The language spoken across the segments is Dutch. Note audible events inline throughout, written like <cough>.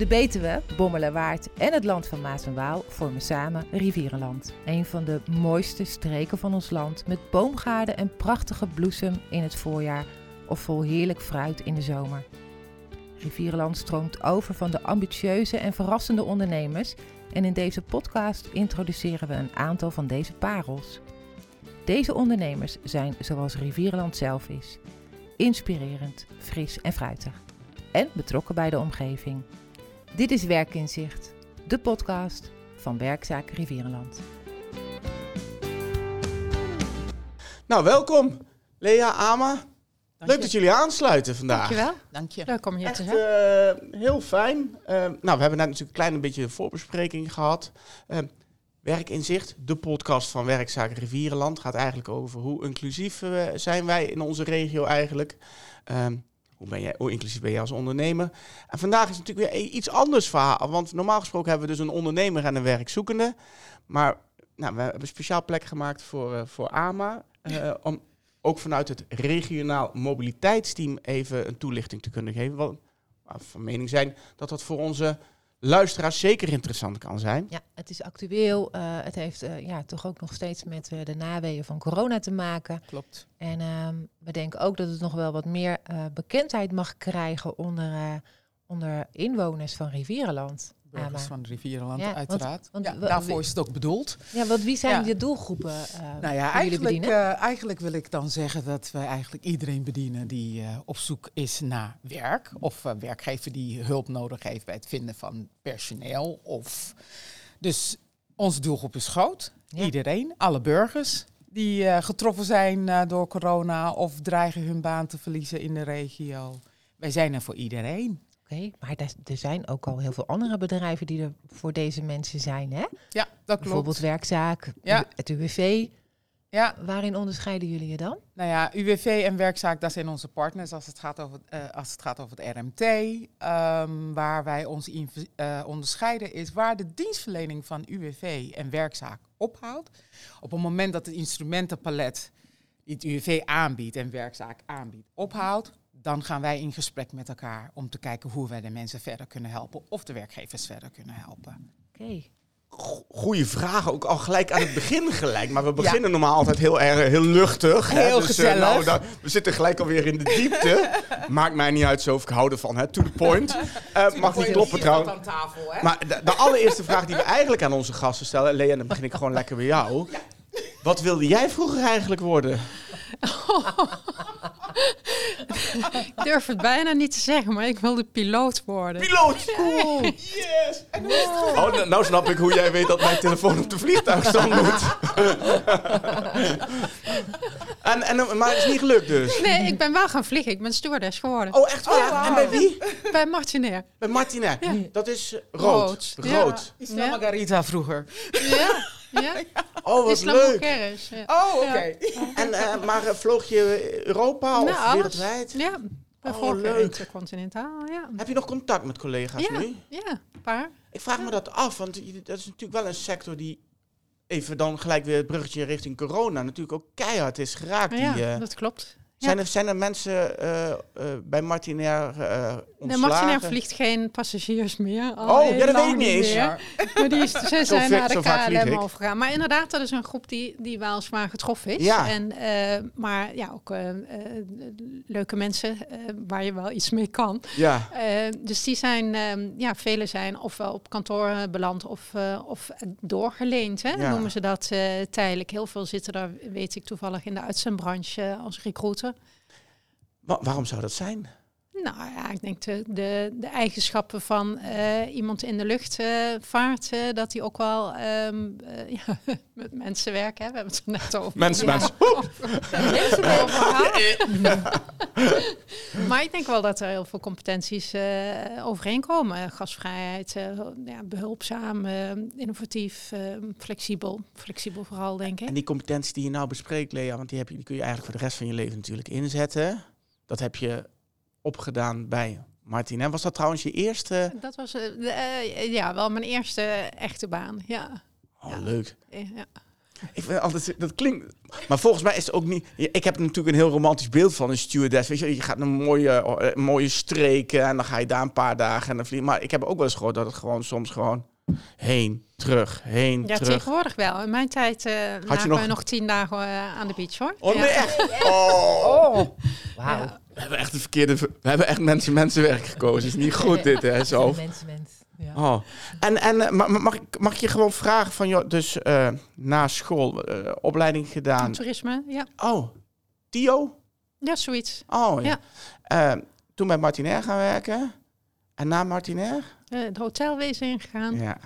De Betuwe, Bommelerwaard en het land van Maas en Waal vormen samen Rivierenland. Een van de mooiste streken van ons land met boomgaarden en prachtige bloesem in het voorjaar of vol heerlijk fruit in de zomer. Rivierenland stroomt over van de ambitieuze en verrassende ondernemers en in deze podcast introduceren we een aantal van deze parels. Deze ondernemers zijn zoals Rivierenland zelf is: inspirerend, fris en fruitig en betrokken bij de omgeving. Dit is Werkinzicht, de podcast van Werkzaak Rivierenland. Nou, welkom Lea, Ama. Leuk dat jullie aansluiten vandaag. Dankjewel. Dank je. Leuk om hier te Echt zijn. eh, heel fijn. Eh, nou, we hebben net natuurlijk een klein beetje een voorbespreking gehad. Uh, Werk in Zicht, de podcast van Werkzaken Rivierenland, gaat eigenlijk over hoe inclusief uh, zijn wij in onze regio eigenlijk. Um, hoe, ben jij, inclusief ben je als ondernemer? En vandaag is het natuurlijk weer iets anders verhaal. Want normaal gesproken hebben we dus een ondernemer en een werkzoekende. Maar nou, we hebben een speciaal plek gemaakt voor, uh, voor AMA. Uh, om ook vanuit het regionaal mobiliteitsteam even een toelichting te kunnen geven. Wat van mening zijn dat dat voor onze luisteraars zeker interessant kan zijn. Ja, het is actueel. Uh, het heeft uh, ja, toch ook nog steeds met uh, de naweeën van corona te maken. Klopt. En ehm, we denken ook dat het nog wel wat meer bekendheid mag krijgen onder, onder inwoners van Rivierenland. Burgers van Rivierenland, ja, uiteraard. Want, want, ja, daarvoor is het ook bedoeld. Ja, want wie zijn de doelgroepen nou ja, eigenlijk, uh, eigenlijk wil ik dan zeggen dat wij eigenlijk iedereen bedienen die uh, op zoek is naar werk. Of uh, werkgever die hulp nodig heeft bij het vinden van personeel. Of... Dus onze doelgroep is groot. Iedereen, alle burgers die getroffen zijn door corona of dreigen hun baan te verliezen in de regio. Wij zijn er voor iedereen. Okay, maar er zijn ook al heel veel andere bedrijven die er voor deze mensen zijn, hè? Ja, dat klopt. Bijvoorbeeld Werkzaak, ja. het UWV. Ja. Waarin onderscheiden jullie je dan? Nou ja, UWV en Werkzaak, dat zijn onze partners als het gaat over, uh, als het, gaat over het RMT. Um, waar wij ons in, uh, onderscheiden is waar de dienstverlening van UWV en Werkzaak ophoudt. Op het moment dat het instrumentenpalet die het UWV aanbiedt en Werkzaak aanbiedt ophoudt, dan gaan wij in gesprek met elkaar om te kijken hoe wij de mensen verder kunnen helpen of de werkgevers verder kunnen helpen. Oké. Okay. Goeie vraag, ook al gelijk aan het begin gelijk. Maar we beginnen ja. normaal altijd heel erg heel luchtig. Heel hè? Dus, gezellig. Uh, nou, dan, we zitten gelijk alweer in de diepte. <laughs> Maakt mij niet uit, zo of ik hou ervan. Hè? To the point. Uh, <laughs> to mag niet kloppen trouwens. Tafel, hè? Maar de, de, allereerste vraag die we eigenlijk aan onze gasten stellen... Lea, dan begin ik gewoon lekker bij jou. Ja. Wat wilde jij vroeger eigenlijk worden? Ik durf het bijna niet te zeggen, maar ik wilde piloot worden. Piloot! Cool! Yes! Is oh, nou, nou snap ik hoe jij weet dat mijn telefoon op de vliegtuigstand moet. en, en, maar het is niet gelukt dus? Nee, ik ben wel gaan vliegen. Ik ben stewardess geworden. Oh, echt waar? Oh, wow. En bij wie? Bij Martinair. Bij Martinair. Ja. Dat is rood. Rood. rood. Ja. Isla Margarita vroeger. Ja. <laughs> Ja? Oh, wat leuk. Ja. Oh, oké. Okay. Ja. En, uh, maar uh, vloog je Europa of nou, wereldwijd? Ja, oh, leuk. intercontinentaal, ja. Heb je nog contact met collega's ja. nu? Ja, een paar. Ik vraag me dat af, want dat is natuurlijk wel een sector die... Even dan gelijk weer het bruggetje richting corona. Natuurlijk ook keihard is geraakt. Ja, die, uh, dat klopt. Zijn, er, zijn er mensen uh, uh, bij Martinair uh, Nee, Martinair vliegt geen passagiers meer. oh, ja, dat weet ik niet eens. Maar die is, ze zijn naar de KLM overgegaan. Maar inderdaad, dat is een groep die, die wel zwaar getroffen is. Ja. En, maar ja, ook leuke mensen waar je wel iets mee kan. Ja. dus die zijn, ja, velen zijn ofwel op kantoor beland of, of doorgeleend. Hè? Ja. Noemen ze dat tijdelijk. Heel veel zitten daar, weet ik toevallig, in de uitzendbranche als recruiter. Wa waarom zou dat zijn? Nou ja, ik denk de, de, de eigenschappen van uh, iemand in de luchtvaart, uh, uh, dat hij ook wel um, <laughs> ja, met mensen werken. Hè? We hebben het er net over. <laughs> Mensen, ja, mensen. mensen <laughs> maar ik denk wel dat er heel veel competenties overeenkomen. Gasvrijheid, ja, behulpzaam, innovatief, flexibel. Flexibel vooral, denk ik. En die competenties die je nou bespreekt, Lea, want die, heb je, die kun je eigenlijk voor de rest van je leven natuurlijk inzetten. Dat heb je opgedaan bij Martin. En was dat trouwens je eerste? Dat was uh, uh, ja, wel mijn eerste echte baan. Ja. Oh, ja. leuk. Ja. Ik vind altijd, dat klinkt... Maar volgens mij is het ook niet... Ik heb natuurlijk een heel romantisch beeld van een stewardess. Weet je, je gaat naar mooie, eh, mooie streken en dan ga je daar een paar dagen en dan vlieg Maar ik heb ook wel eens gehoord dat het gewoon soms gewoon heen, terug, heen, Ja, terug. tegenwoordig wel. In mijn tijd eh lagen nog- we nog tien dagen eh, aan de beach hoor. Oh, Ja. nee, echt? <laughs> Oh. Oh, wauw. Ja. We hebben echt de verkeerde... We hebben echt mensen mensenwerk gekozen. is niet goed dit, hè, <laughs> zo. Mensen, mensen. Ja. Oh. En, en eh, ma- ma- mag, ik, mag ik je gewoon vragen van, joh, dus eh, na school eh, opleiding gedaan. Toerisme, ja. Oh, Tio? Ja, zoiets. Oh, ja. Ja. Toen bij Martinair gaan werken. En na Martinair? Eh, het hotelwezen ingegaan. Ja.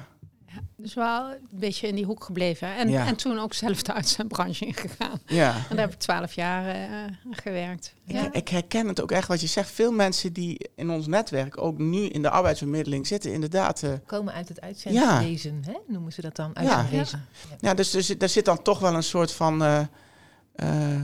Dus wel een beetje in die hoek gebleven. En, Ja. en toen ook zelf de uitzendbranche ingegaan. ja. En daar heb ik twaalf jaar eh, gewerkt. Ik, Ja. ik herken het ook echt wat je zegt. Veel mensen die in ons netwerk ook nu in de arbeidsbemiddeling zitten, inderdaad. eh, Komen uit het uitzendwezen, hè? noemen ze dat dan? Ja. Uitzendwezen. Ja. ja, dus er zit, daar zit dan toch wel een soort van eh, eh,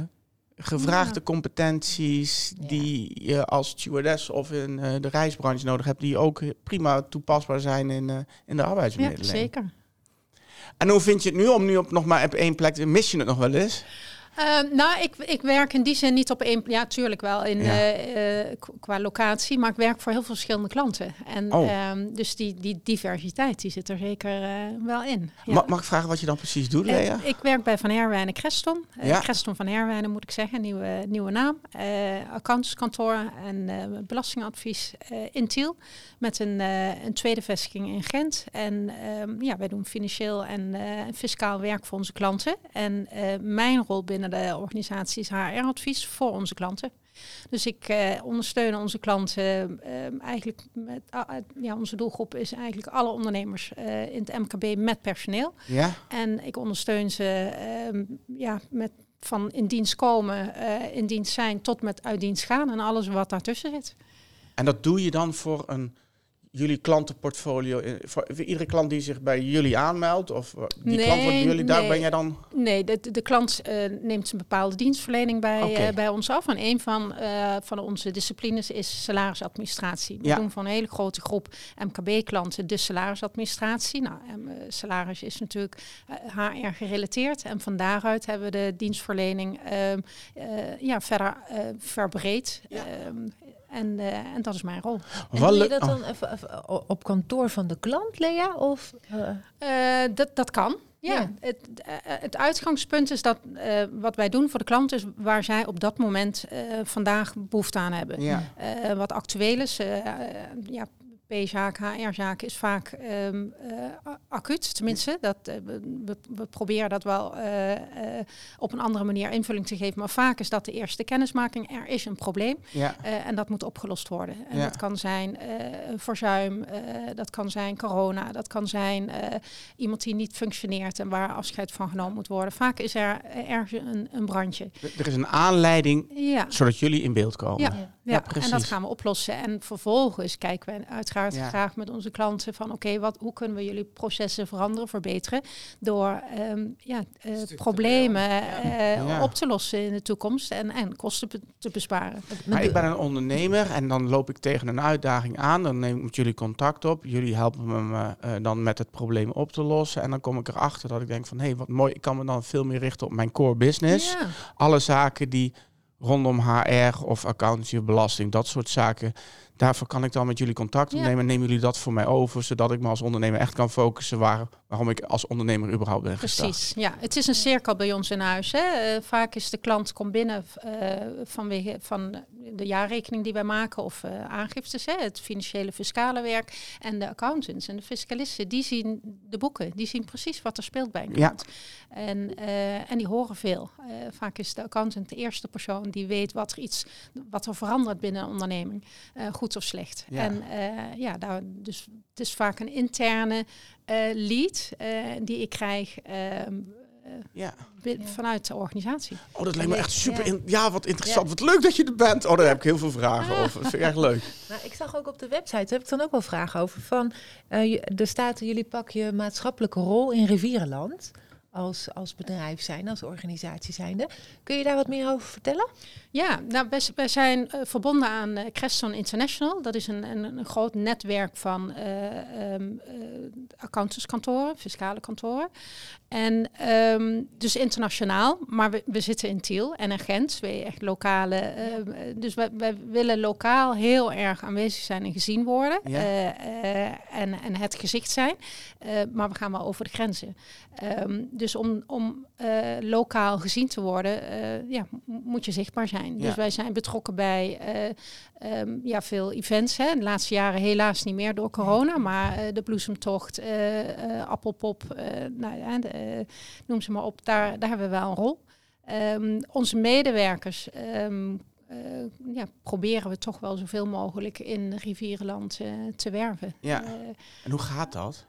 gevraagde Ja. competenties Ja. die je als stewardess of in eh, de reisbranche nodig hebt, die ook prima toepasbaar zijn in, eh, in de ja, arbeidsbemiddeling. zeker. En hoe vind je het nu om nu op nog maar op één plek te mis je het nog wel eens? Eh, nou, ik, ik werk in die zin niet op één... Ja, tuurlijk wel in, Ja. eh, eh, qua locatie. Maar ik werk voor heel veel verschillende klanten. En, Oh. ehm, dus die, die diversiteit die zit er zeker wel in. Ja. Ma- mag ik vragen wat je dan precies doet, Lea? ik werk bij Van Herwijnen Creston. Ja. Creston van Herwijnen moet ik zeggen, nieuwe, nieuwe naam. Accountantskantoor en belastingadvies in Tiel. Met een, een tweede vestiging in Gent. En ehm, ja, wij doen financieel en fiscaal werk voor onze klanten. En mijn rol binnen de organisatie is HR-advies voor onze klanten. Dus ik eh, ondersteun onze klanten ehm, eigenlijk met, ah, ah, ja, onze doelgroep is eigenlijk alle ondernemers eh, in het MKB met personeel. Ja? En ik ondersteun ze ehm, ja, met van in dienst komen, eh, in dienst zijn tot met uit dienst gaan en alles wat daartussen zit. En dat doe je dan voor een jullie klantenportfolio, voor, iedere klant die zich bij jullie aanmeldt? Of die Nee, klant wordt bij jullie, daar nee. ben jij dan... Nee, de, de, klant eh, neemt een bepaalde dienstverlening bij, eh, bij ons af. En een van, eh, van onze disciplines is salarisadministratie. We Ja. doen voor een hele grote groep MKB-klanten de salarisadministratie. Nou, salaris is natuurlijk HR gerelateerd. En van daaruit hebben we de dienstverlening ehm, eh, ja, verder verbreed. Ja. En, eh, en dat is mijn rol. En doe je dat oh. dan even, even op kantoor van de klant, Lea? Of, eh, Eh, dat, dat kan. Ja, Ja. Het, het uitgangspunt is dat eh, wat wij doen voor de klant is waar zij op dat moment eh, vandaag behoefte aan hebben. Ja. Eh, wat actueel is, ja, P-zaak, HR-zaak is vaak ehm, eh, a- acuut, tenminste. Dat, eh, we, we- proberen dat wel eh, eh, op een andere manier invulling te geven. Maar vaak is dat de eerste kennismaking. Er is een probleem. Ja. Eh, en dat moet opgelost worden. En Ja. dat kan zijn eh, verzuim, eh, dat kan zijn corona, dat kan zijn eh, iemand die niet functioneert en waar afscheid van genomen moet worden. Vaak is er ergens een, een brandje. Er is een aanleiding Ja. zodat jullie in beeld komen. Ja. ja. Ja, precies. en dat gaan we oplossen. En vervolgens kijken we uiteraard Ja. graag met onze klanten van oké, wat hoe kunnen we jullie processen veranderen, verbeteren door ehm, ja, eh, problemen eh, Ja. op te lossen in de toekomst en, en kosten te besparen. Maar ik ben een ondernemer en dan loop ik tegen een uitdaging aan. Dan neem ik met jullie contact op. Jullie helpen me eh, dan met het probleem op te lossen. En dan kom ik erachter dat ik denk van... hé, hey, wat mooi, ik kan me dan veel meer richten op mijn core business. Ja. Alle zaken die rondom HR of accountancy of belasting, dat soort zaken... daarvoor kan ik dan met jullie contact Ja. opnemen. Nemen jullie dat voor mij over, zodat ik me als ondernemer echt kan focussen... Waar, waarom ik als ondernemer überhaupt ben gestart. Precies, ja. Het is een cirkel bij ons in huis. Hè. Eh, vaak is de klant komt binnen vanwege van de jaarrekening die wij maken of eh, aangiftes, hè, het financiële fiscale werk. En de accountants en de fiscalisten, die zien de boeken, die zien precies wat er speelt bij een Ja. klant. En, eh, en die horen veel. Eh, vaak is de accountant de eerste persoon die weet wat er iets, wat er verandert binnen een onderneming, goed of slecht. Ja. En ja, daar, dus het is vaak een interne lead die ik krijg ehm, eh, Ja. bi- Ja. vanuit de organisatie. Oh, dat lijkt me echt super. ja. in- ja, wat interessant. Wat leuk dat je er bent. Oh, daar heb ik heel veel vragen over. Dat vind ik echt leuk. <laughs> Nou, ik zag ook op de website, daar heb ik dan ook wel vragen over. Van, eh, je- er staat, jullie pakken je maatschappelijke rol in Rivierenland. Als, als bedrijf zijn, als organisatie zijnde. Kun je daar wat meer over vertellen? Ja, nou, wij, wij zijn uh, verbonden aan uh, Creston International. Dat is een, een, een groot netwerk van uh, um, accountantskantoren, fiscale kantoren. En um, dus internationaal, maar we, we, zitten in Tiel en in Gent, twee echt lokale. Ja. dus wij, wij, willen lokaal heel erg aanwezig zijn en gezien worden. Ja. en, en het gezicht zijn. maar we gaan wel over de grenzen. Um, dus om, om lokaal gezien te worden, ja, moet je zichtbaar zijn. Dus wij zijn betrokken bij uh, um, ja, veel events. Hè. De laatste jaren helaas niet meer door corona, maar de bloesemtocht, appelpop, nou, noem ze maar op, daar, daar hebben we wel een rol. Um, onze medewerkers um, ja, proberen we toch wel zoveel mogelijk in Rivierenland te werven. Ja. en hoe gaat dat?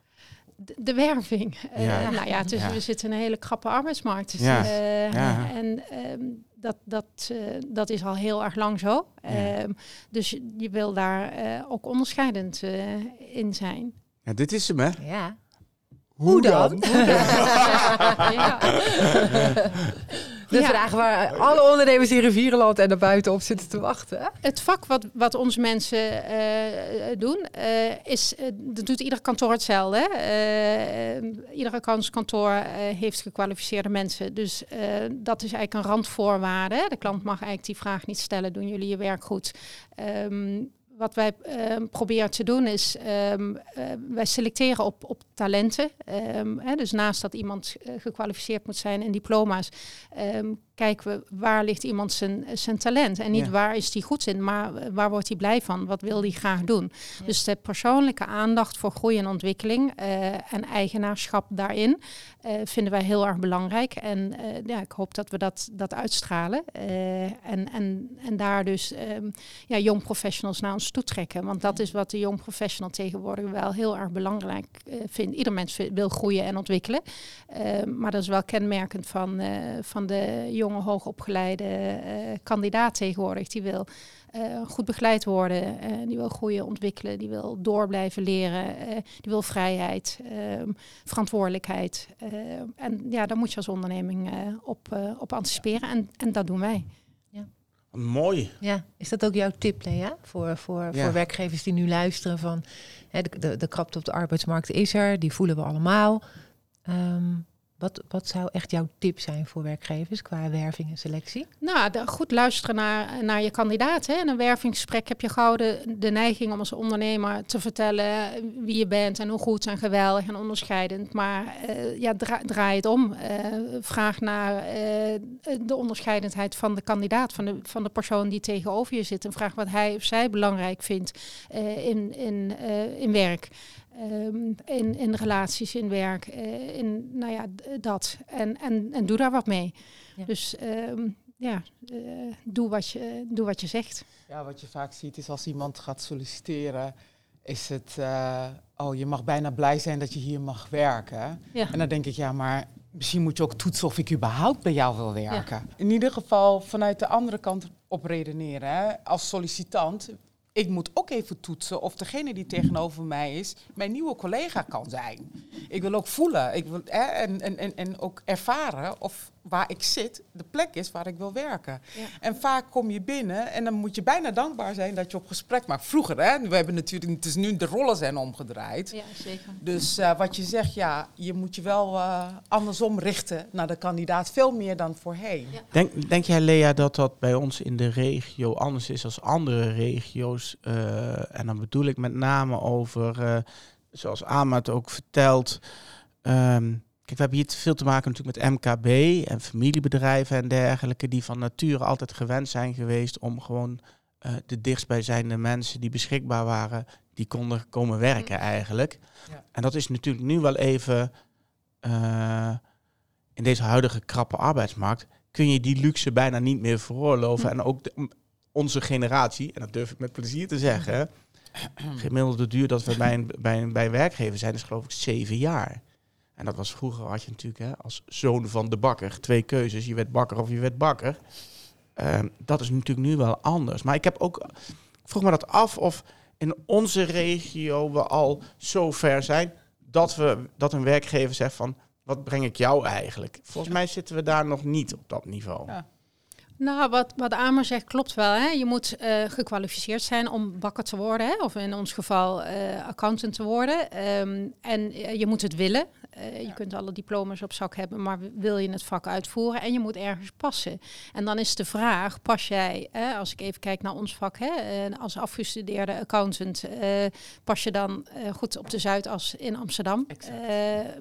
De, de werving. Ja. Uh, nou ja, dus ja. we zitten in een hele krappe arbeidsmarkt. Dus, ja. Uh, ja. En um, dat, dat, uh, dat is al heel erg lang zo. Um, dus je wil daar ook onderscheidend in zijn. Ja, dit is hem, hè? Ja. Hoe dan? Hoe dan? <laughs> <laughs> De ja. vraag waar alle ondernemers in Rivierenland en daarbuiten op zitten te wachten. Het vak wat, wat onze mensen uh, doen, uh, is, uh, dat doet ieder kantoor hetzelfde. ieder accountskantoor heeft gekwalificeerde mensen. Dus dat is eigenlijk een randvoorwaarde. De klant mag eigenlijk die vraag niet stellen, doen jullie je werk goed? Um, wat wij um, proberen te doen is, um, uh, wij selecteren op, op talenten. Um, hè, dus naast dat iemand uh, gekwalificeerd moet zijn en diploma's, kijken we waar ligt iemand zijn, zijn talent. En niet ja. waar is die goed in, maar waar wordt hij blij van? Wat wil hij graag doen? Ja. Dus de persoonlijke aandacht voor groei en ontwikkeling uh, en eigenaarschap daarin uh, vinden wij heel erg belangrijk. En uh, ja, ik hoop dat we dat, dat uitstralen. en, en, en daar dus um, ja, jong professionals naar ons toe trekken. Want dat is wat de jong professional tegenwoordig wel heel erg belangrijk vindt. Ieder mens wil groeien en ontwikkelen. maar dat is wel kenmerkend van, van de jonge jonge hoogopgeleide uh, kandidaat tegenwoordig. Die wil uh, goed begeleid worden, uh, die wil groeien, ontwikkelen, die wil door blijven leren, die wil vrijheid, ehm, verantwoordelijkheid. en ja, daar moet je als onderneming op, op anticiperen en, en dat doen wij. Ja. Mooi. Ja, is dat ook jouw tip, Lea, voor, voor, ja. voor werkgevers die nu luisteren van hè, de, de, de krapte op de arbeidsmarkt is er, die voelen we allemaal. Um, wat, wat zou echt jouw tip zijn voor werkgevers qua werving en selectie? Nou, goed luisteren naar, naar je kandidaat. Hè. In een wervingsgesprek heb je gauw de, neiging om als ondernemer te vertellen wie je bent en hoe goed en geweldig en onderscheidend. Maar uh, ja, dra draai het om. Uh, vraag naar uh, de onderscheidendheid van de kandidaat, van de, van de persoon die tegenover je zit. En vraag wat hij of zij belangrijk vindt in, in, in werk. Um, in, in relaties, in werk, uh, in nou ja, dat. En, en, en doe daar wat mee. Ja. Dus um, ja, uh, doe, wat je, doe wat je zegt. Ja, wat je vaak ziet is als iemand gaat solliciteren, is het, uh, oh, je mag bijna blij zijn dat je hier mag werken. Ja. En dan denk ik, ja, maar misschien moet je ook toetsen of ik überhaupt bij jou wil werken. Ja. In ieder geval vanuit de andere kant op redeneren. Hè. Als sollicitant ik moet ook even toetsen of degene die tegenover mij is mijn nieuwe collega kan zijn. Ik wil ook voelen ik wil, en, en, en, en ook ervaren of waar ik zit de plek is waar ik wil werken. Ja. En vaak kom je binnen en dan moet je bijna dankbaar zijn dat je op gesprek maakt. Vroeger, hè, we hebben natuurlijk, het is nu de rollen zijn omgedraaid. Ja, zeker. Dus uh, wat je zegt, ja, je moet je wel uh, andersom richten naar de kandidaat, veel meer dan voorheen. Ja. Denk, denk jij, Lea, dat dat bij ons in de regio anders is als andere regio's? Uh, en dan bedoel ik met name over, zoals Amat ook vertelt. Um, Kijk, we hebben hier veel te maken natuurlijk met MKB en familiebedrijven en dergelijke, die van nature altijd gewend zijn geweest om gewoon uh, de dichtstbijzijnde mensen die beschikbaar waren, die konden komen werken mm. eigenlijk. Ja. En dat is natuurlijk nu wel even, uh, in deze huidige krappe arbeidsmarkt, kun je die luxe bijna niet meer veroorloven. Mm. En ook de, onze generatie, en dat durf ik met plezier te zeggen, gemiddelde duur dat we bij een, bij een, bij een werkgever zijn, is geloof ik zeven jaar. En dat was vroeger had je natuurlijk hè, als zoon van de bakker twee keuzes. Je werd bakker of je werd bakker. Uh, dat is natuurlijk nu wel anders. Maar ik heb ook, ik vroeg me dat af of in onze regio we al zo ver zijn dat, we, dat een werkgever zegt van, wat breng ik jou eigenlijk? Volgens mij zitten we daar nog niet op dat niveau. Ja. Nou, wat, wat Amer zegt klopt wel. Hè? Je moet uh, gekwalificeerd zijn om bakker te worden, hè? of in ons geval uh, accountant te worden. Um, en uh, je moet het willen. Uh, je kunt alle diploma's op zak hebben, maar wil je het vak uitvoeren en je moet ergens passen. En dan is de vraag, pas jij, als ik even kijk naar ons vak, hè, uh, als afgestudeerde accountant, pas je dan goed op de Zuidas in Amsterdam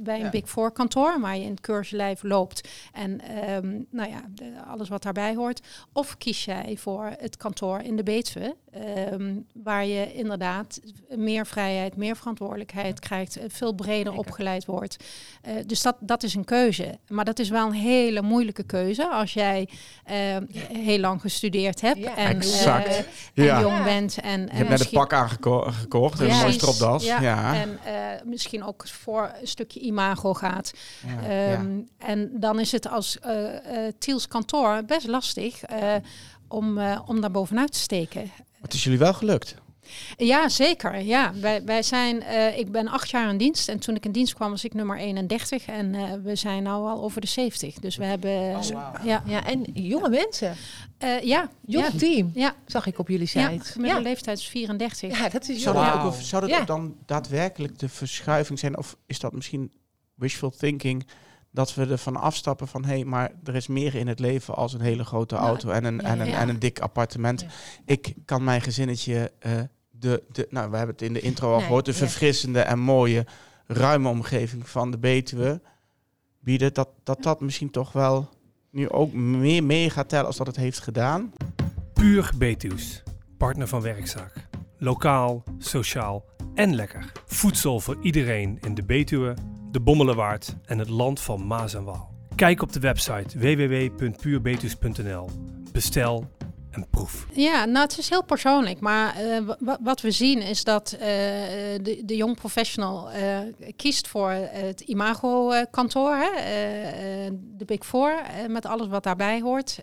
bij een ja. Big Four kantoor, waar je in het keurslijf loopt en um, nou ja, de, alles wat daarbij hoort. Of kies jij voor het kantoor in de Betuwe, um, waar je inderdaad meer vrijheid, meer verantwoordelijkheid krijgt, veel breder opgeleid wordt. Uh, dus dat, dat is een keuze. Maar dat is wel een hele moeilijke keuze als jij uh, heel lang gestudeerd hebt ja, en, exact. Uh, en ja. jong bent. En, je hebt net een pak aangekocht en een mooie stropdas. Ja, ja. En misschien ook voor een stukje imago gaat. Um, en dan is het als Tiels kantoor best lastig om, om daar bovenuit te steken. Het is jullie wel gelukt. Ja, zeker. Ja, wij, wij zijn, uh, ik ben acht jaar in dienst en toen ik in dienst kwam was ik nummer 31 en uh, we zijn nu al over de 70. Dus we hebben. Oh, wow. ja. ja, en jonge mensen. Uh, ja, jong ja. team. Ja. Zag ik op jullie site. Ja, gemiddelde leeftijd is 34. Ja, dat is zou dat, wow. ook, zou dat ja. dan daadwerkelijk de verschuiving zijn? Of is dat misschien wishful thinking? dat we ervan afstappen van hé, hey, maar er is meer in het leven als een hele grote auto nou, en, een, ja, en, een, en een dik appartement. Ja. Ik kan mijn gezinnetje, uh, de, de, nou we hebben het in de intro al nee, gehoord, de verfrissende en mooie, ruime omgeving van de Betuwe bieden. Dat dat, dat misschien toch wel nu ook meer mee gaat tellen als dat het heeft gedaan. Puur Betuws, partner van Werkzaak. Lokaal, sociaal en lekker. Voedsel voor iedereen in de Betuwe de Bommelenwaard en het land van Maas en Waal. Kijk op de website www.puurbetus.nl. Bestel proef. Ja, nou het is heel persoonlijk, maar uh, wat we zien is dat uh, de, de jong professional uh, kiest voor het imago-kantoor, de Big Four, met alles wat daarbij hoort,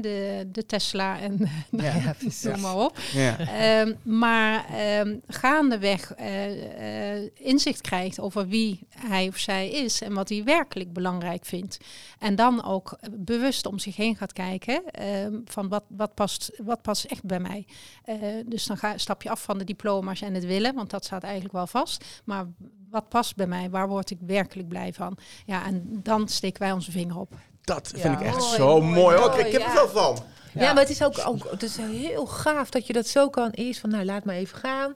de, de Tesla en <laughs> ja, ja, <laughs> noem maar op. Ja. Um, maar um, gaandeweg inzicht krijgt over wie hij of zij is en wat hij werkelijk belangrijk vindt. En dan ook bewust om zich heen gaat kijken um, van wat, wat past, wat past echt bij mij. Uh, dus dan ga, stap je af van de diploma's en het willen, want dat staat eigenlijk wel vast. Maar wat past bij mij? Waar word ik werkelijk blij van? Ja, en dan steken wij onze vinger op. Dat vind ja, ik echt mooi, zo mooi. mooi. Oh, ik heb er veel van. Ja. ja, maar het is ook, ook het is heel gaaf dat je dat zo kan. Eerst van, nou, laat maar even gaan.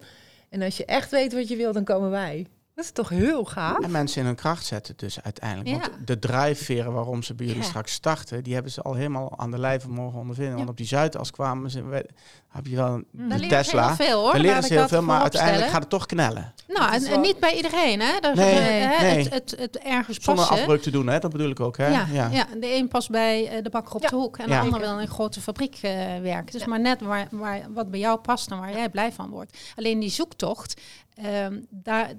En als je echt weet wat je wil, dan komen wij. Dat is toch heel gaaf? En mensen in hun kracht zetten dus uiteindelijk. Ja. Want de drijfveren waarom ze bij jullie ja. straks starten... die hebben ze al helemaal aan de lijve mogen ondervinden. Ja. Want op die Zuidas kwamen ze... Heb je wel een Daar Tesla. Heel veel, hoor. Daar leren ze heel veel, maar uiteindelijk gaat het toch knellen. Nou, en, en, niet bij iedereen, hè? Dat nee, uh, nee. Het, het, het, ergens Zonder passen. afbreuk te doen, hè? Dat bedoel ik ook, hè? Ja, ja. ja. de een past bij uh, de bakker op de hoek... en de ander wil in een grote fabriek uh, werken. Dus maar net waar, waar, wat bij jou past en waar jij blij van wordt. Alleen die zoektocht, daar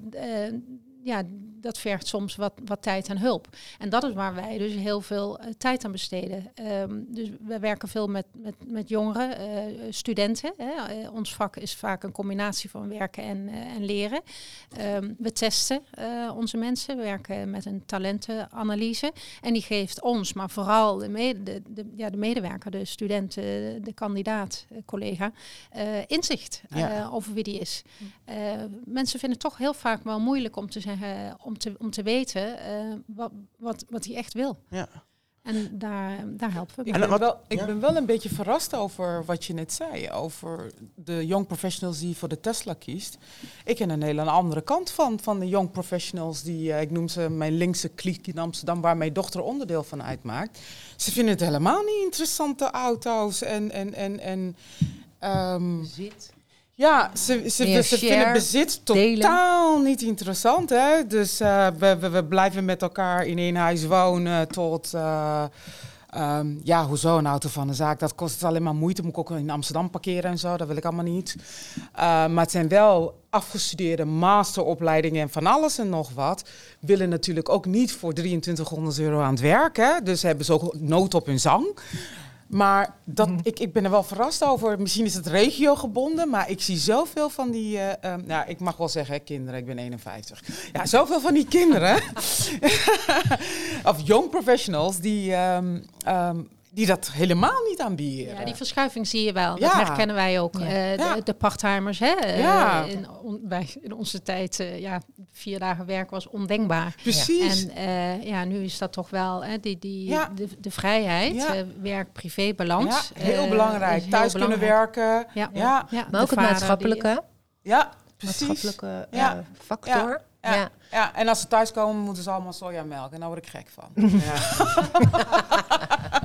ja, dat vergt soms wat, wat tijd en hulp. En dat is waar wij dus heel veel uh, tijd aan besteden. Um, dus we werken veel met, met, met jongeren, uh, studenten. Hè. Uh, ons vak is vaak een combinatie van werken en, en leren. Um, we testen onze mensen, we werken met een talentenanalyse. En die geeft ons, maar vooral de, mede, de, de, ja, de medewerker, de student, de kandidaat, collega, inzicht ja. over wie die is. mensen vinden het toch heel vaak wel moeilijk om te zeggen om, te, om te weten uh, wat, wat, wat hij echt wil. Ja. En daar, daar helpen we ik ben, wel, ik ja. ben wel een beetje verrast over wat je net zei. Over de young professionals die voor de Tesla kiest. Ik ken een hele andere kant van, van de young professionals. Die, uh, ik noem ze mijn linkse kliek in Amsterdam, waar mijn dochter onderdeel van uitmaakt. Ze vinden het helemaal niet interessante auto's en... en, en, en um, Zit. Ja, ze, ze, ze vinden bezit totaal delen. niet interessant. Hè? Dus uh, we, we, we, blijven met elkaar in één huis wonen tot... Uh, um, ja, hoezo een auto van de zaak? Dat kost alleen maar moeite. Moet ik ook in Amsterdam parkeren en zo. Dat wil ik allemaal niet. Uh, maar het zijn wel afgestudeerde masteropleidingen en van alles en nog wat. Willen natuurlijk ook niet voor 2300 euro aan het werk. Hè? Dus hebben ze ook nood op hun zang. Maar dat, ik, ik ben er wel verrast over. Misschien is het regiogebonden, maar ik zie zoveel van die... eh, ehm, nou, ik mag wel zeggen, hè, kinderen, ik ben 51. Ja, zoveel van die kinderen, <laughs> of young professionals, die, ehm, ehm, die dat helemaal niet aanbieden. Ja, die verschuiving zie je wel. Ja. Dat herkennen wij ook. Ja. Eh, de, Ja. de parttimers, hè? Eh, Ja. in, on- wij, in onze tijd, eh, ja, vier dagen werk was ondenkbaar. Precies. En eh, ja, nu is dat toch wel hè, die, die, Ja. de, de vrijheid, Ja. werk-privé-balans. ja, heel belangrijk. heel Thuis kunnen werken. Ja. Ja, Ja, Maar ook het maatschappelijke, ja precies. maatschappelijke Ja. eh, factor. Ja. Ja. Ja, en als ze thuiskomen, moeten ze allemaal sojamelk. En daar word ik gek van. <laughs> Ja.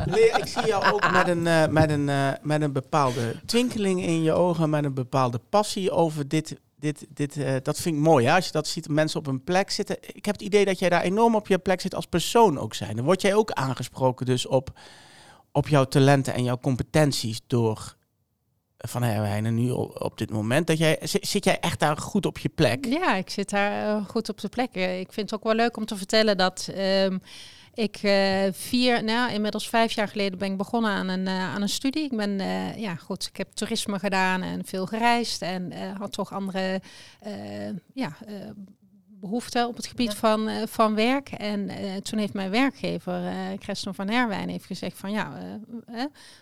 <laughs> Ik zie jou ook met een, eh, met, een, eh, met een bepaalde twinkeling in je ogen, met een bepaalde passie over dit. dit, dit eh, dat vind ik mooi, hè? als je dat ziet, mensen op een plek zitten. Ik heb het idee dat jij daar enorm op je plek zit als persoon ook zijn. Dan word jij ook aangesproken dus op, op jouw talenten en jouw competenties door Van Herwijnen nu op, dit moment. Dat jij, zit, jij echt daar goed op je plek? Ja, ik zit daar eh, goed op de plek. Eh, ik vind het ook wel leuk om te vertellen dat ehm, ik eh, vier, nou inmiddels vijf jaar geleden ben ik begonnen aan een, aan een studie. Ik ben, ja goed, ik heb toerisme gedaan en veel gereisd en had toch andere, ja... eh, behoeften op het gebied Ja. van, eh, van werk. En eh, toen heeft mijn werkgever, eh Christen van Herwijn, heeft gezegd van ja,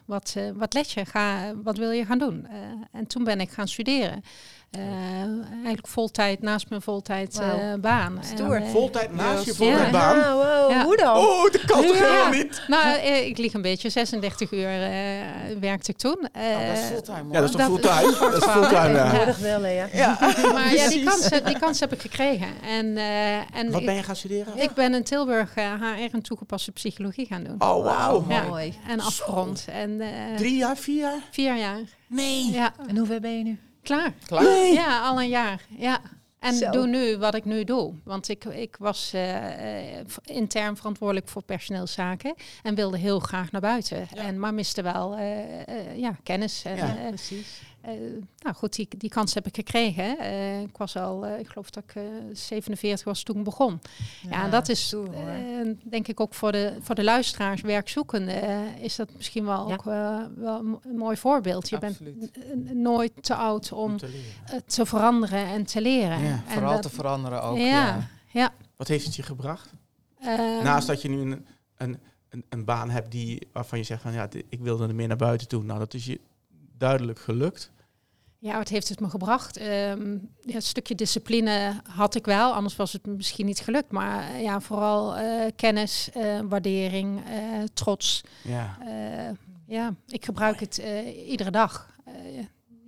wat, wat let je? Ga, wat wil je gaan doen? En toen ben ik gaan studeren. Eh, eigenlijk voltijd naast mijn voltijd eh, baan. Stoer. En, eh, Voltijd naast je voltijdbaan? Ja, wow, Ja. hoe dan? Oh, dat kan toch Ja. helemaal niet? nou, eh, ik lieg een beetje. 36 uur eh, werkte ik toen. Oh, dat is Eh, fulltime Ja, dat is toch fulltime? <laughs> Dat is fulltime, ja. Wel, ja. Ja. <laughs> maar ja, die kans, die kans heb ik gekregen. En, eh, en Wat ben je gaan studeren? ik ben in Tilburg HR en toegepaste psychologie gaan doen. Oh, wauw. Ja. Mooi. En afgerond. En eh, Drie jaar, vier jaar? vier jaar. Nee. Ja, En hoe ver ben je nu? Klaar. Klaar? Nee. Ja, al een jaar. Ja. En Zo. doe nu wat ik nu doe. Want ik, ik was eh, eh, intern verantwoordelijk voor personeelszaken. En wilde heel graag naar buiten. Ja. En, maar miste wel eh, ja, kennis. En, Ja, precies. Eh, nou goed, die, die kans heb ik gekregen. Eh, ik was al, eh, ik geloof dat ik eh, 47 was toen ik begon. Ja, en dat is eh, denk ik ook voor de, voor de luisteraars, werkzoekenden, is dat misschien wel Ja. ook eh, wel een mo- een mooi voorbeeld. Je Absoluut. bent nooit te oud om te veranderen en te leren. Ja, en Vooral dat- te veranderen ook. ja, Ja. ja. Wat heeft het je gebracht? Naast dat je nu een, een, een, een baan hebt die, waarvan je zegt van ja, ik wilde er meer naar buiten toe. Nou, dat is je duidelijk gelukt. Ja, wat heeft het me gebracht? Ehm, ja, een stukje discipline had ik wel, anders was het misschien niet gelukt. Maar eh, ja, vooral eh, kennis, eh, waardering, eh, trots. Ja. Eh, ja, ik gebruik het eh, iedere dag. Eh,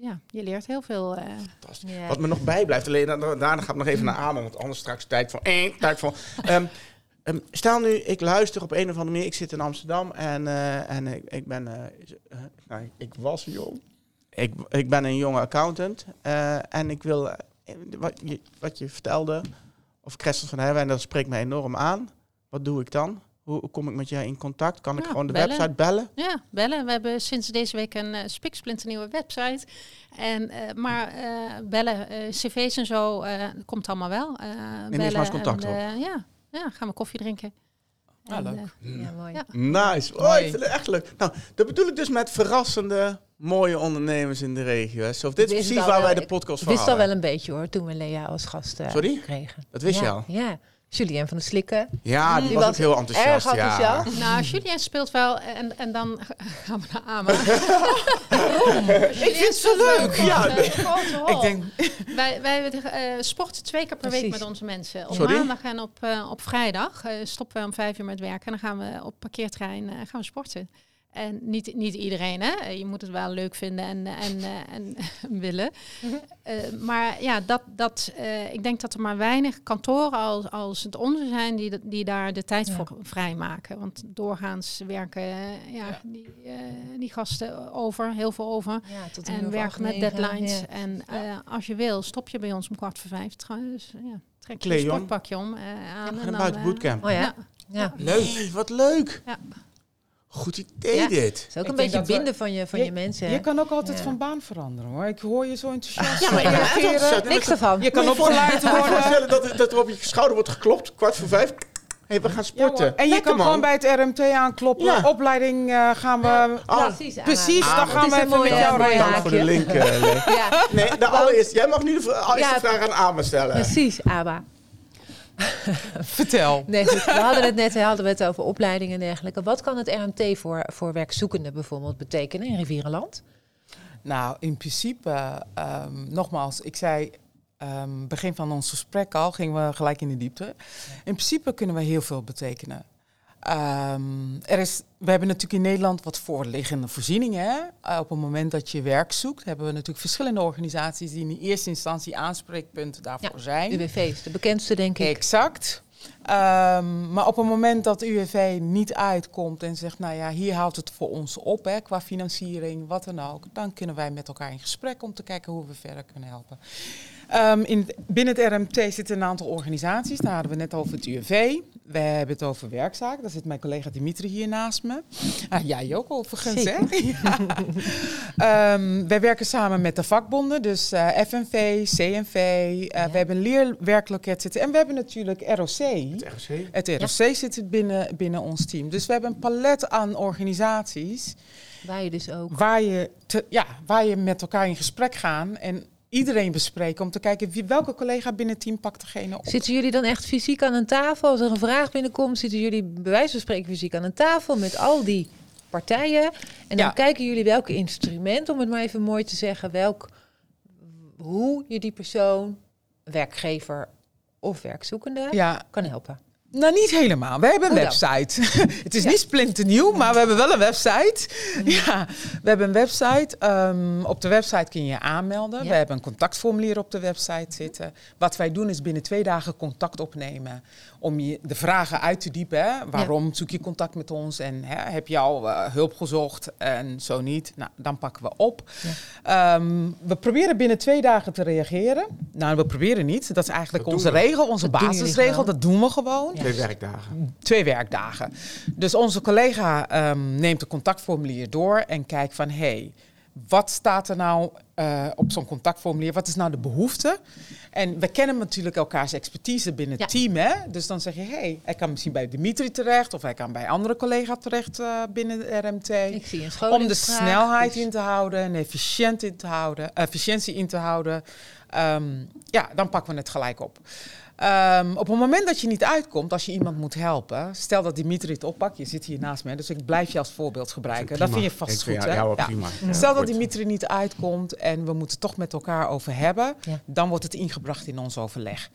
ja, je leert heel veel. eh. Fantastisch. Wat me nog bijblijft, alleen dan- daarna ga ik nog even naar Amen, want anders straks tijd van één, tijd van. Ehm, ehm, stel nu, ik luister op een of andere manier, ik zit in Amsterdam en, eh, en ik, ik ben, nou, ik was jong. Ik, ik ben een jonge accountant eh, en ik wil, eh, wat, je, wat je vertelde, of Christel van Herwijn, dat spreekt mij enorm aan. Wat doe ik dan? Hoe, kom ik met jij in contact? Kan ik Ja, gewoon de bellen. website bellen? Ja, bellen. We hebben sinds deze week een uh, spiksplinternieuwe website. En, eh, maar eh, bellen, eh, cv's en zo, eh, komt allemaal wel. Eh Neem eerst maar eens contact en, eh, ja, ja, gaan we koffie drinken. Ja, En, leuk. eh, Ja, mooi. Ja. Nice. Oh, Mooi. ik vind het echt leuk. Nou, dat bedoel ik dus met verrassende, mooie ondernemers in de regio. hè. Zo, dit is precies waar wij de podcast Ik van wist al wel een beetje hoor, toen we Lea als gast eh, Sorry? kregen. Dat wist ja, je al? Ja. Julien van de Slikken. Ja, die Die was, was ook heel enthousiast. erg ja. enthousiast. Nou, Julien speelt wel en, en dan <laughs> gaan we naar Ama. <laughs> Ik vind het zo leuk. Ja, Een grote rol. <laughs> Ik denk, Wij, wij eh, sporten twee keer per week met onze mensen. Op Sorry? maandag en op, eh, op vrijdag eh, stoppen we om vijf uur met werken. En dan gaan we op parkeerterrein eh, gaan we sporten. En niet, niet iedereen, hè. Je moet het wel leuk vinden en, en, eh, en <laughs> willen. Eh, maar ja, dat, dat, eh, ik denk dat er maar weinig kantoren als, als het onze zijn die, dat- die daar de tijd Ja. voor vrijmaken. Want doorgaans werken eh, ja, Ja. Die, eh, die gasten over, heel veel over. Ja, tot En werken met deadlines. ja. En eh, als je wil, stop je bij ons om kwart voor vijf. Trouwens, ja, trek je een om. sportpakje om eh, aan. En en een dan, buitenbootcamp. Oh ja? ja. Ja. Leuk. wat leuk. Ja. Goed idee Ja. dit. Het is ook Ik een beetje we- binden van je, van je, mensen. je kan ook altijd Ja. van baan veranderen hoor. Ik hoor je zo enthousiast. Ja, maar ik ben echt reageren. enthousiast. Niks ervan. Je kan je <laughs> je worden. voorstellen dat, dat er op je schouder wordt geklopt, kwart voor vijf. hey, we gaan Ja, sporten. hoor. en je Lekker, kan man. gewoon bij het RMT aankloppen. Ja. Opleiding eh, gaan we... Ah, precies. Precies, Ah, dan dat gaan we even met jou regelen. Dank voor de link. eh. Ja, Nee, de allereerst, jij mag nu de vra- eerste Ja. vraag aan Ama stellen. precies, Aba. <laughs> Vertel. Nee, goed. We hadden het net hadden we het over opleidingen en dergelijke. Wat kan het RMT voor, voor werkzoekenden bijvoorbeeld betekenen in Rivierenland? Nou, in principe, ehm, nogmaals, ik zei ehm, begin van ons gesprek al, gingen we gelijk in de diepte. In principe kunnen we heel veel betekenen. Ehm, er is, we hebben natuurlijk in Nederland wat voorliggende voorzieningen. Hè? Eh, op het moment dat je werk zoekt, hebben we natuurlijk verschillende organisaties die in eerste instantie aanspreekpunten daarvoor zijn. UWV is de bekendste, denk ik. Exact. Ehm, maar op het moment dat UWV niet uitkomt en zegt, nou ja, hier houdt het voor ons op, hè, qua financiering, wat dan ook, dan kunnen wij met elkaar in gesprek om te kijken hoe we verder kunnen helpen. Ehm, in het- binnen het RMT zitten een aantal organisaties. Daar hadden we net over het UWV. We hebben het over werkzaak. Daar zit mijn collega Dimitri hier naast me. Ah, jij ook overigens, hè? <laughs> Ja. Ehm, wij werken samen met de vakbonden, dus eh, FNV, CNV. eh, Ja. We hebben een leerwerkloket zitten. En we hebben natuurlijk ROC. Het RC. Het ROC zit binnen, binnen ons team. Dus we hebben een palet aan organisaties Waar je dus ook... waar je, te, ja, waar je met elkaar in gesprek gaan en iedereen bespreken om te kijken wie, welke collega binnen het team pakt degene op. Zitten jullie dan echt fysiek aan een tafel? Als er een vraag binnenkomt, zitten jullie bij wijze van spreken fysiek aan een tafel met al die partijen. En dan Ja. kijken jullie welke instrument, om het maar even mooi te zeggen, welk, hoe je die persoon, werkgever of werkzoekende, Ja, kan helpen. Nou niet helemaal. We hebben een dan? website. <laughs> het is Ja. niet splinternieuw, maar we hebben wel een website. <laughs> Ja, we hebben een website. Ehm, op de website kun je je aanmelden. Ja. We hebben een contactformulier op de website zitten. Wat wij doen is binnen twee dagen contact opnemen om je de vragen uit te diepen. Hè? Waarom zoek je contact met ons en hè, heb je al eh, hulp gezocht en zo niet? Nou, dan pakken we op. Ehm, we proberen binnen twee dagen te reageren. Nou, we proberen niet. Dat is eigenlijk Dat onze regel, onze Dat basisregel. Dat doen we gewoon. Twee werkdagen. Twee werkdagen. Dus onze collega ehm, neemt de contactformulier door en kijkt van... hey, wat staat er nou eh, op zo'n contactformulier? Wat is nou de behoefte? En we kennen natuurlijk elkaars expertise binnen het Ja. team. Hè? Dus dan zeg je, hey, hij kan misschien bij Dimitri terecht... of hij kan bij andere collega terecht eh, binnen de RMT. Ik zie een Om de snelheid dus- in te houden en efficiënt in te houden, efficiëntie in te houden. Ehm, ja, dan pakken we het gelijk op. Ehm, op het moment dat je niet uitkomt, als je iemand moet helpen, stel dat Dimitri het oppakt, je zit hier naast me, dus ik blijf je als voorbeeld gebruiken. Dat vind je vast Ik vind goed, jou- hè? Ja. prima. Ja, Stel dat. Dimitri niet uitkomt en we moeten het toch met elkaar over hebben, Ja. dan wordt het ingebracht in ons overleg.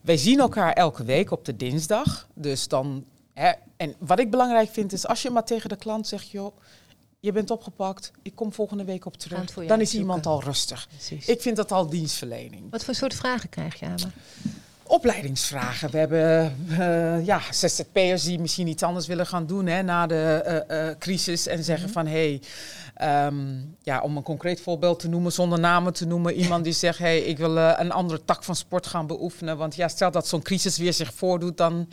Wij zien elkaar elke week op de dinsdag, dus dan. Hè, en wat ik belangrijk vind is als je maar tegen de klant zegt, joh, je bent opgepakt, ik kom volgende week op terug, dan is iemand al rustig. Precies. Ik vind dat al dienstverlening. Wat voor soort vragen krijg je, Ama? Opleidingsvragen. We hebben eh, ja, ZZP'ers die misschien iets anders willen gaan doen hè, na de eh, eh, crisis. En zeggen van, hé, hey, ehm, ja, om een concreet voorbeeld te noemen, zonder namen te noemen. <laughs> Iemand die zegt, hé, hey, ik wil een andere tak van sport gaan beoefenen. Want ja, stel dat zo'n crisis weer zich voordoet, dan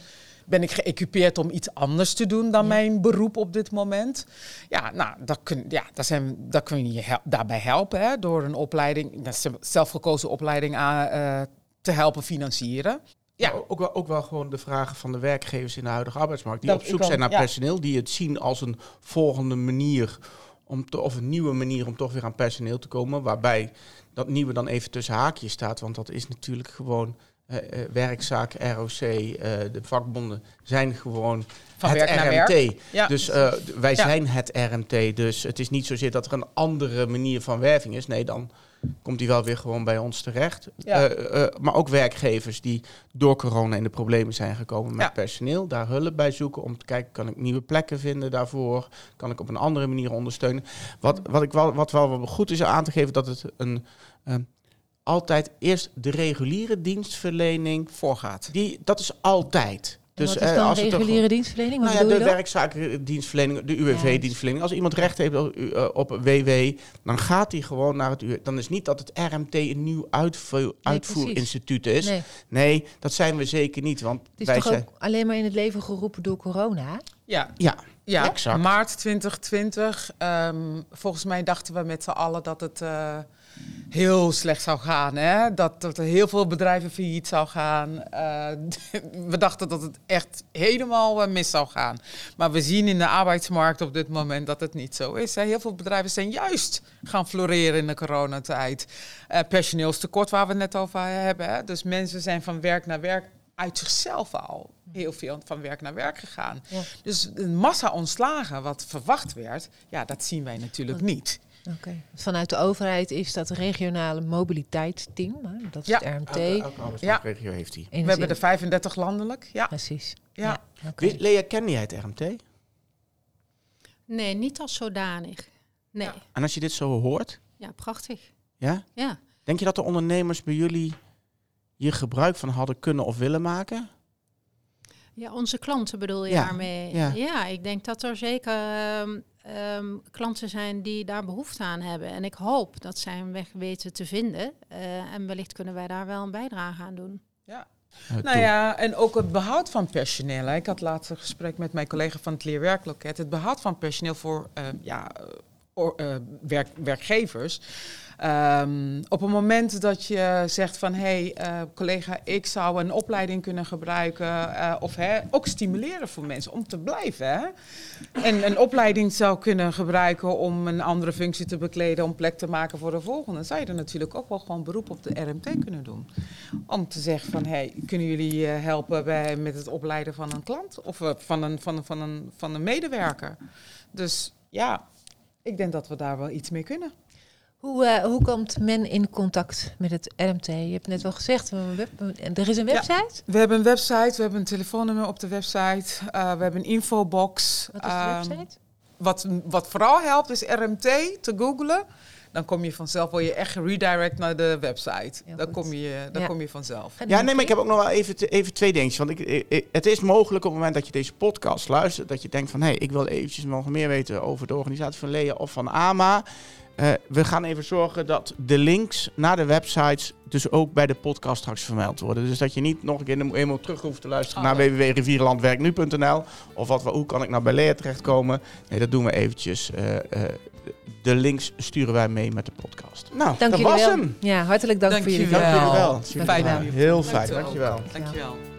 ben ik geëquipeerd om iets anders te doen dan Ja. mijn beroep op dit moment. Ja, nou, dat kun, ja, dat zijn, dat kun je hel- daarbij helpen hè, door een opleiding, een zelfgekozen opleiding aan, eh, te helpen financieren. Ja. Ook, wel, ook wel gewoon de vragen van de werkgevers in de huidige arbeidsmarkt. Die Dat op zoek zijn naar ja. personeel. Die het zien als een volgende manier. Om te, of een nieuwe manier om toch weer aan personeel te komen. Waarbij dat nieuwe dan even tussen haakjes staat. Want dat is natuurlijk gewoon eh, werkzaak, ROC, eh, de vakbonden zijn gewoon Van het werk naar RMT. werk. Ja. Dus wij Ja. zijn het RMT. Dus het is niet zozeer dat er een andere manier van werving is. Nee, dan komt die wel weer gewoon bij ons terecht. Ja. Eh, eh, maar ook werkgevers die door corona in de problemen zijn gekomen met Ja. personeel. Daar hulp bij zoeken om te kijken, kan ik nieuwe plekken vinden daarvoor? Kan ik op een andere manier ondersteunen? Wat, wat, ik wel, wat wel goed is aan te geven, dat het een... eh, altijd eerst de reguliere dienstverlening, voorgaat. die, dat is altijd. Dus, wat is eh, dan als het er reguliere dienstverlening? Wat nou ja, de je dan? werkzakendienstverlening, de UWV-dienstverlening. Als iemand recht heeft op, WW, dan gaat hij gewoon naar het U. Dan is niet dat het RMT een nieuw uitvoer, uitvoerinstituut is. Nee. Nee, dat zijn we zeker niet. Want het is wij toch zijn. ook alleen maar in het leven geroepen door corona? Ja, Ja, ja. Exact. maart 2020. ehm, volgens mij dachten we met z'n allen dat het, eh, heel slecht zou gaan. Hè? Dat, dat er heel veel bedrijven failliet zou gaan. Eh, <laughs> we dachten dat het echt helemaal eh, mis zou gaan. Maar we zien in de arbeidsmarkt op dit moment dat het niet zo is. Hè? Heel veel bedrijven zijn juist gaan floreren in de coronatijd. Uh, personeelstekort waar we het net over hebben. Hè? Dus mensen zijn van werk naar werk uit zichzelf al heel veel van werk naar werk gegaan. Dus een massa ontslagen wat verwacht werd, ja, dat zien wij natuurlijk niet. Oké. Vanuit de overheid is dat regionale mobiliteitsteam, dat is ja. het RMT. Elke, ja. regio heeft hij. We hebben er 35 landelijk. Ja. Precies. Ja. ja. Okay. Lea, ken jij het RMT? Nee, niet als zodanig. Nee. En als je dit zo hoort? Ja, prachtig. Ja? Ja. Denk je dat de ondernemers bij jullie hier gebruik van hadden kunnen of willen maken? Ja, onze klanten bedoel je daarmee? Ja. ja. ik denk dat er zeker ehm, ehm, klanten zijn die daar behoefte aan hebben. En ik hoop dat zij een weg weten te vinden. Uh, en wellicht kunnen wij daar wel een bijdrage aan doen. Ja. nou ja, en ook het behoud van personeel. Ik had laatst een gesprek met mijn collega van het Leerwerkloket. Het behoud van personeel voor uh, ja, uh, werk, werkgevers. Um, op het moment dat je zegt van hé hey, uh, collega, ik zou een opleiding kunnen gebruiken uh, of hè, ook stimuleren voor mensen om te blijven. Hè? En een opleiding zou kunnen gebruiken om een andere functie te bekleden, om plek te maken voor de volgende. Dan zou je er natuurlijk ook wel gewoon beroep op de RMT kunnen doen. Om te zeggen van hé, hey, kunnen jullie uh, helpen bij, met het opleiden van een klant of van, een, van, van, een, van een medewerker. Dus ja, ik denk dat we daar wel iets mee kunnen. Hoe, uh, hoe komt men in contact met het RMT? Je hebt net wel gezegd, er is een website? Ja, we hebben een website, we hebben een telefoonnummer op de website, uh, we hebben een infobox. Wat is de um, website? Wat, wat vooral helpt is RMT te googlen. Dan kom je vanzelf, word je echt redirect naar de website. dan kom je, dan ja. kom je vanzelf. Ja, nee, maar ik heb ook nog wel even, even twee dingetjes. Want ik, ik, het is mogelijk op het moment dat je deze podcast luistert, dat je denkt van, hé, hey, ik wil eventjes nog meer weten over de organisatie van Lea of van AMA. Uh, we gaan even zorgen dat de links naar de websites dus ook bij de podcast straks vermeld worden. Dus dat je niet nog een keer eenmaal terug hoeft te luisteren oh. naar www.rivierenlandwerknu.nl of wat, hoe kan ik nou bij Lea terechtkomen. Nee, dat doen we eventjes. Uh, uh, de links sturen wij mee met de podcast. Nou, dank dat was wel. hem. Ja, hartelijk dank, dank voor jullie wel. Dank jullie wel. Fijn. Heel fijn, dankjewel. Dankjewel.